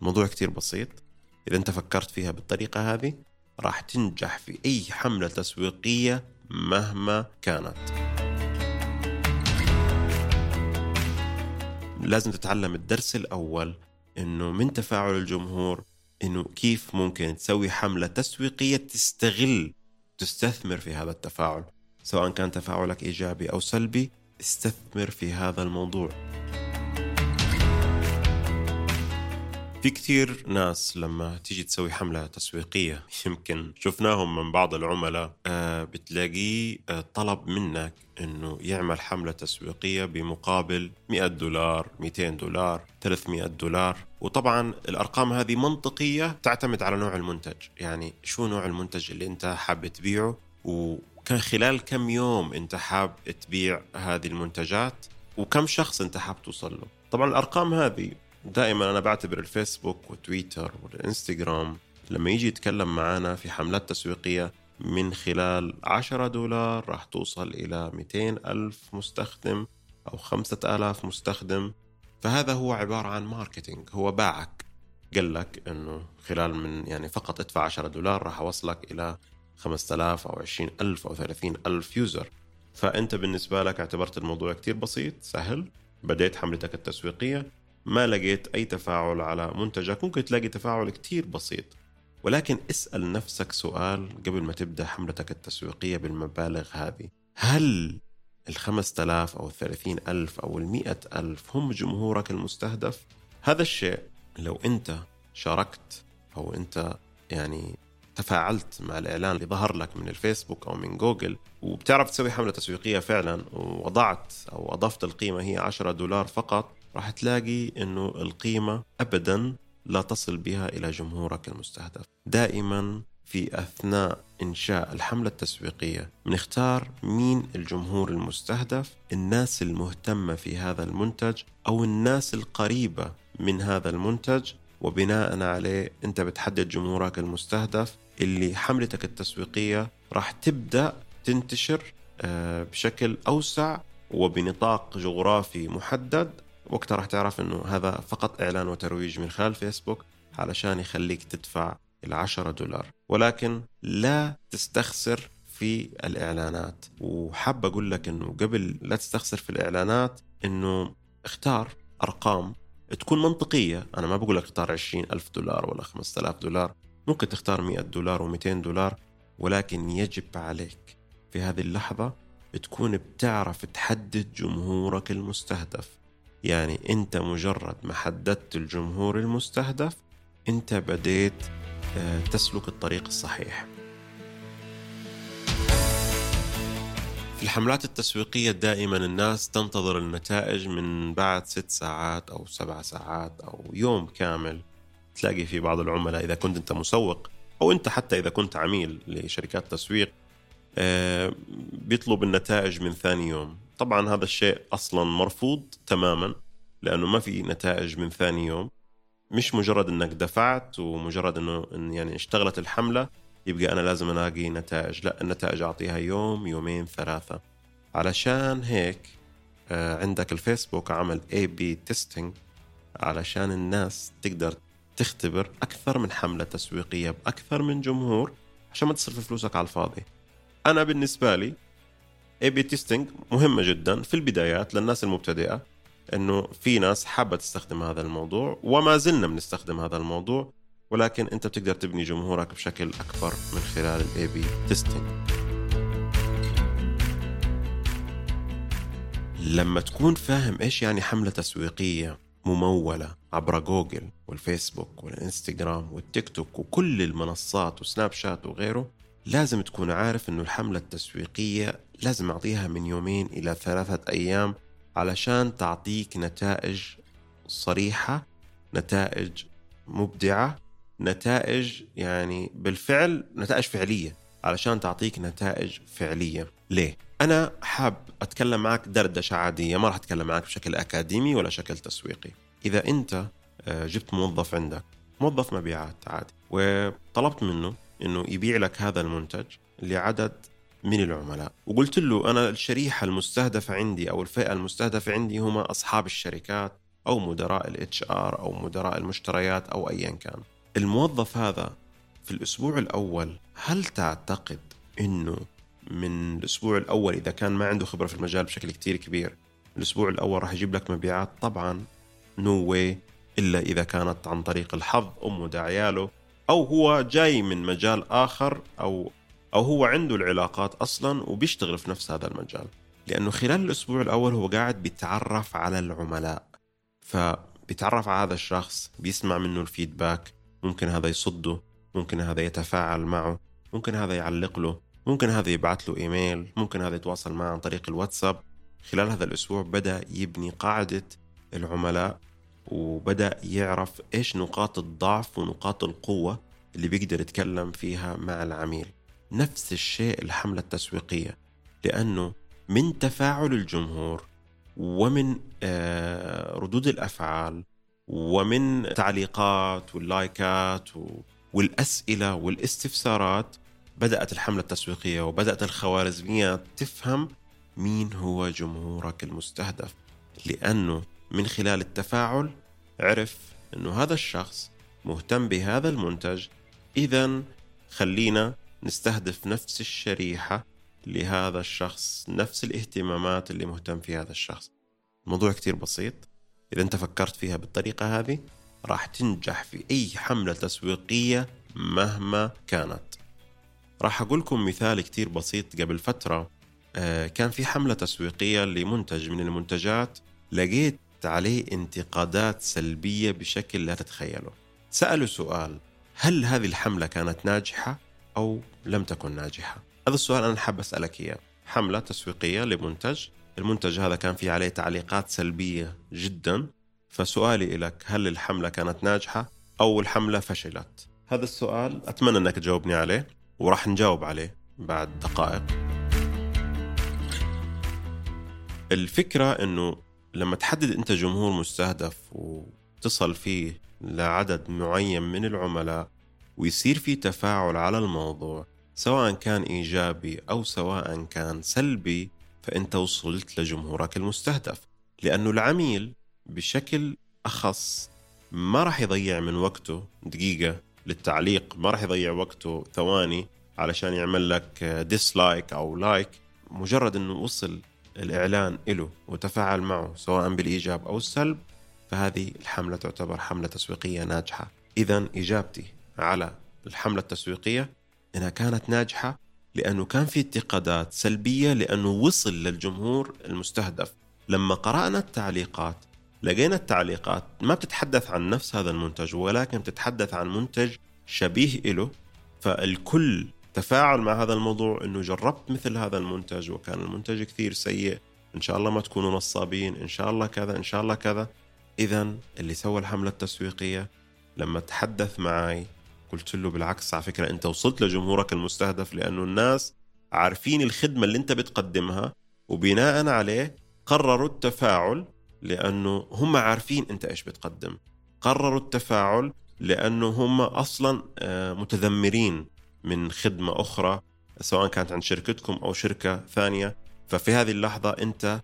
الموضوع كتير بسيط. إذا أنت فكرت فيها بالطريقة هذه راح تنجح في أي حملة تسويقية مهما كانت. لازم تتعلم الدرس الأول إنه من تفاعل الجمهور إنه كيف ممكن تسوي حملة تسويقية تستغل تستثمر في هذا التفاعل. سواء كان تفاعلك إيجابي أو سلبي استثمر في هذا الموضوع. في كثير ناس لما تيجي تسوي حملة تسويقية يمكن شفناهم من بعض العملاء آه، بتلاقيه آه، طلب منك إنه يعمل حملة تسويقية بمقابل 100 دولار 200 دولار 300 دولار. وطبعا الأرقام هذه منطقية تعتمد على نوع المنتج. يعني شو نوع المنتج اللي أنت حاب تبيعه؟ وكان خلال كم يوم أنت حاب تبيع هذه المنتجات؟ وكم شخص أنت حاب توصل له؟ طبعا الأرقام هذه دائما أنا بعتبر الفيسبوك وتويتر والإنستغرام لما يجي يتكلم معنا في حملات تسويقية من خلال 10 دولار راح توصل إلى 200 ألف مستخدم أو 5000 مستخدم. فهذا هو عبارة عن marketing هو باعك. قال لك أنه خلال من يعني فقط ادفع 10 دولار راح أوصلك إلى 5000 أو 20 ألف أو 30 ألف user. فأنت بالنسبة لك اعتبرت الموضوع كتير بسيط سهل. بديت حملتك التسويقية. ما لقيت أي تفاعل على منتجك. ممكن تلاقي تفاعل كتير بسيط ولكن اسأل نفسك سؤال قبل ما تبدأ حملتك التسويقية بالمبالغ هذه. هل الخمسة آلاف أو الثلاثين ألف أو المئة ألف هم جمهورك المستهدف؟ هذا الشيء لو أنت شاركت أو أنت يعني تفاعلت مع الإعلان اللي ظهر لك من الفيسبوك أو من جوجل وبتعرف تسوي حملة تسويقية فعلا ووضعت أو أضفت القيمة هي 10 دولار فقط راح تلاقي إنه القيمة ابدا لا تصل بها إلى جمهورك المستهدف. دائما في أثناء إنشاء الحملة التسويقية بنختار مين الجمهور المستهدف الناس المهتمة في هذا المنتج أو الناس القريبة من هذا المنتج وبناء عليه أنت بتحدد جمهورك المستهدف اللي حملتك التسويقية راح تبدأ تنتشر آه، بشكل أوسع وبنطاق جغرافي محدد وقتها راح تعرف إنه هذا فقط إعلان وترويج من خلال فيسبوك علشان يخليك تدفع العشرة دولار. ولكن لا تستخسر في الإعلانات. وحاب أقول لك أنه قبل لا تستخسر في الإعلانات أنه اختار أرقام تكون منطقية. أنا ما بقول لك اختار 20 ألف دولار ولا 5000 دولار. ممكن تختار 100 دولار و200 دولار ولكن يجب عليك في هذه اللحظة تكون بتعرف تحدد جمهورك المستهدف. يعني انت مجرد ما حددت الجمهور المستهدف انت بديت آه، تسلك الطريق الصحيح. في الحملات التسويقية دائما الناس تنتظر النتائج من بعد ست ساعات أو سبع ساعات أو يوم كامل. تلاقي في بعض العملاء إذا كنت أنت مسوق أو أنت حتى إذا كنت عميل لشركات تسويق آه، بيطلب النتائج من ثاني يوم. طبعا هذا الشيء أصلا مرفوض تماما لأنه ما في نتائج من ثاني يوم. مش مجرد إنك دفعت ومجرد إنه إن يعني اشتغلت الحملة يبقى أنا لازم ألاقي نتائج. لا النتائج أعطيها يوم يومين ثلاثة. علشان هيك آه، عندك الفيسبوك عمل A/B testing علشان الناس تقدر تختبر أكثر من حملة تسويقية بأكثر من جمهور عشان ما تصرف فلوسك على الفاضي. أنا بالنسبة لي A/B testing مهمة جدا في البدايات للناس المبتدئة إنه في ناس حابة تستخدم هذا الموضوع وما زلنا بنستخدم هذا الموضوع ولكن أنت بتقدر تبني جمهورك بشكل أكبر من خلال ال A/B testing لما تكون فاهم إيش يعني حملة تسويقية ممولة عبر جوجل والفيسبوك والإنستغرام والتيك توك وكل المنصات وسناب شات وغيره لازم تكون عارف إنه الحملة التسويقية لازم أعطيها من يومين إلى ثلاثة أيام علشان تعطيك نتائج صريحة نتائج مبدعة نتائج يعني بالفعل نتائج فعلية علشان تعطيك نتائج فعلية ليه؟ أنا حاب أتكلم معك دردشة عادية ما راح أتكلم معك بشكل أكاديمي ولا شكل تسويقي إذا أنت آه، جبت موظف عندك موظف مبيعات عادي وطلبت منه إنه يبيع لك هذا المنتج لعدد من العملاء. وقلت له أنا الشريحة المستهدفة عندي أو الفئة المستهدفة عندي هم أصحاب الشركات أو مدراء ال HR أو مدراء المشتريات أو أيا كان. الموظف هذا في الأسبوع الأول هل تعتقد أنه من الأسبوع الأول إذا كان ما عنده خبرة في المجال بشكل كتير كبير الأسبوع الأول راح يجيب لك مبيعات؟ طبعا نو no واي إلا إذا كانت عن طريق الحظ أمه داعياله أو هو جاي من مجال آخر أو أو هو عنده العلاقات أصلا وبيشتغل في نفس هذا المجال. لأنه خلال الأسبوع الأول هو قاعد بيتعرف على العملاء. فبيتعرف على هذا الشخص بيسمع منه الفيدباك ممكن هذا يصده ممكن هذا يتفاعل معه ممكن هذا يعلق له ممكن هذا يبعث له إيميل ممكن هذا يتواصل معه عن طريق الواتساب. خلال هذا الأسبوع بدأ يبني قاعدة العملاء وبدأ يعرف إيش نقاط الضعف ونقاط القوة اللي بيقدر يتكلم فيها مع العميل. نفس الشيء الحملة التسويقية لأنه من تفاعل الجمهور ومن آه، ردود الأفعال ومن تعليقات واللايكات والأسئلة والاستفسارات بدأت الحملة التسويقية وبدأت الخوارزميات تفهم مين هو جمهورك المستهدف. لأنه من خلال التفاعل عرف أنه هذا الشخص مهتم بهذا المنتج. إذا خلينا نستهدف نفس الشريحة لهذا الشخص نفس الاهتمامات اللي مهتم في هذا الشخص. الموضوع كتير بسيط. إذا أنت فكرت فيها بالطريقة هذه راح تنجح في أي حملة تسويقية مهما كانت. راح أقول لكم مثال كتير بسيط قبل فترة. آه، كان في حملة تسويقية لمنتج من المنتجات لقيت عليه انتقادات سلبية بشكل لا تتخيله. سألوا سؤال هل هذه الحملة كانت ناجحة أو لم تكن ناجحة؟ هذا السؤال أنا حاب أسألك إياه. حملة تسويقية لمنتج المنتج هذا كان فيه عليه تعليقات سلبية جدا. فسؤالي لك هل الحملة كانت ناجحة أو الحملة فشلت؟ هذا السؤال أتمنى أنك تجاوبني عليه وراح نجاوب عليه بعد دقائق. الفكرة أنه لما تحدد أنت جمهور مستهدف وتصل فيه لعدد معين من العملاء ويصير في تفاعل على الموضوع سواء كان إيجابي أو سواء كان سلبي فأنت وصلت لجمهورك المستهدف. لأنه العميل بشكل أخص ما راح يضيع من وقته دقيقة للتعليق ما راح يضيع وقته ثواني علشان يعمل لك dislike أو like مجرد أنه وصل الإعلان له وتفاعل معه سواء بالإيجاب أو السلب فهذه الحملة تعتبر حملة تسويقية ناجحة. إذا إجابتي على الحملة التسويقية إنها كانت ناجحة لأنه كان في انتقادات سلبية لأنه وصل للجمهور المستهدف. لما قرأنا التعليقات لقينا التعليقات ما بتتحدث عن نفس هذا المنتج ولكن بتتحدث عن منتج شبيه له فالكل تفاعل مع هذا الموضوع إنه جربت مثل هذا المنتج وكان المنتج كثير سيء إن شاء الله ما تكونوا نصابين إن شاء الله كذا إن شاء الله كذا. اذا اللي سوى الحملة التسويقية لما تحدث معي قلت له بالعكس على فكرة أنت وصلت لجمهورك المستهدف لأنه الناس عارفين الخدمة اللي أنت بتقدمها وبناء عليه قرروا التفاعل لأنه هم عارفين أنت إيش بتقدم. قرروا التفاعل لأنه هم أصلا آه، متذمرين. من خدمة أخرى سواء كانت عند شركتكم أو شركة ثانية. ففي هذه اللحظة أنت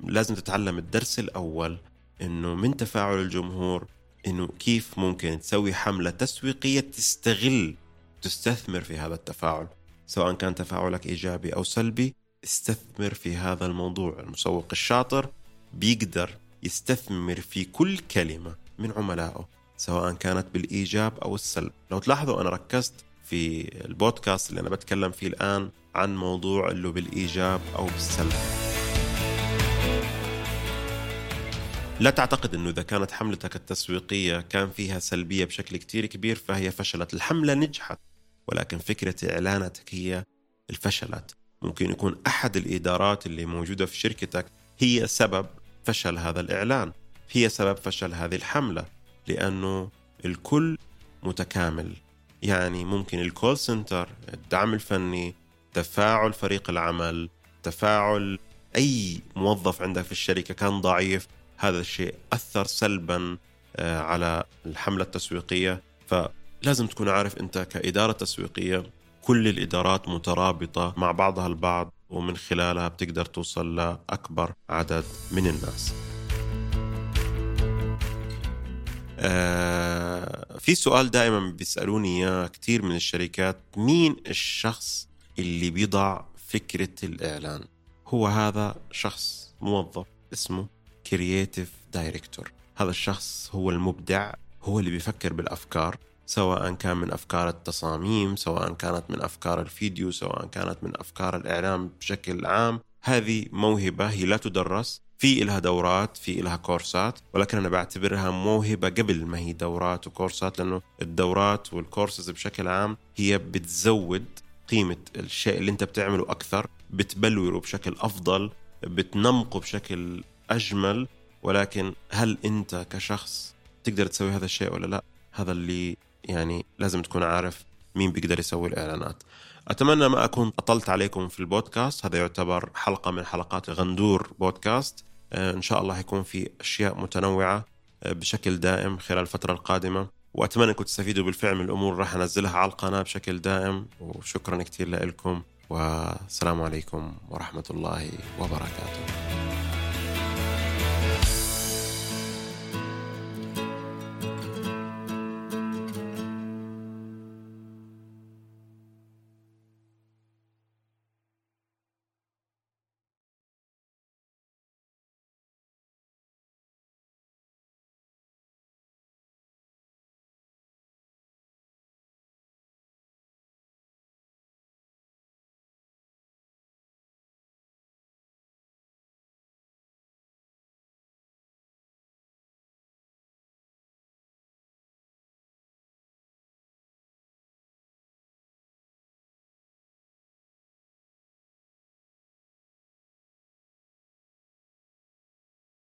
لازم تتعلم الدرس الأول إنه من تفاعل الجمهور إنه كيف ممكن تسوي حملة تسويقية تستغل تستثمر في هذا التفاعل. سواء كان تفاعلك إيجابي أو سلبي استثمر في هذا الموضوع. المسوق الشاطر بيقدر يستثمر في كل كلمة من عملائه سواء كانت بالإيجاب أو السلب. لو تلاحظوا أنا ركزت في البودكاست اللي أنا بتكلم فيه الآن عن موضوع اللي بالإيجاب أو بالسلب. لا تعتقد إنه إذا كانت حملتك التسويقية كان فيها سلبية بشكل كتير كبير فهي فشلت، الحملة نجحت ولكن فكرة إعلاناتك هي الفشلت، ممكن يكون أحد الإدارات اللي موجودة في شركتك هي سبب فشل هذا الإعلان، هي سبب فشل هذه الحملة، لأنه الكل متكامل، يعني ممكن الكول سنتر، الدعم الفني، تفاعل فريق العمل، تفاعل أي موظف عندك في الشركة كان ضعيف هذا الشيء أثر سلبا آه، على الحملة التسويقية. فلازم تكون عارف أنت كإدارة تسويقية كل الإدارات مترابطة مع بعضها البعض ومن خلالها بتقدر توصل لأكبر عدد من الناس. آه في سؤال دائما بيسألوني إياه كثير من الشركات. مين الشخص اللي بيضع فكرة الإعلان؟ هو هذا شخص موظف اسمه creative director هذا الشخص هو المبدع هو اللي بيفكر بالأفكار سواء كان من أفكار التصاميم سواء كانت من أفكار الفيديو سواء كانت من أفكار الإعلام بشكل عام. هذه موهبة هي لا تدرس. في إلها دورات في إلها كورسات ولكن أنا بعتبرها موهبة قبل ما هي دورات وكورسات لأنه الدورات والكورسز بشكل عام هي بتزود قيمة الشيء اللي أنت بتعمله أكثر بتبلوره بشكل أفضل بتنمقه بشكل أجمل ولكن هل أنت كشخص تقدر تسوي هذا الشيء ولا لا؟ هذا اللي يعني لازم تكون عارف مين بيقدر يسوي الإعلانات. أتمنى ما أكون أطلت عليكم في البودكاست هذا يعتبر حلقة من حلقات غندور بودكاست. إن شاء الله يكون في أشياء متنوعة آه، بشكل دائم خلال الفترة القادمة. وأتمنى أنكم تستفيدوا بالفعل من الأمور راح أنزلها على القناة بشكل دائم. وشكرا كثير لكم والسلام عليكم ورحمة الله وبركاته.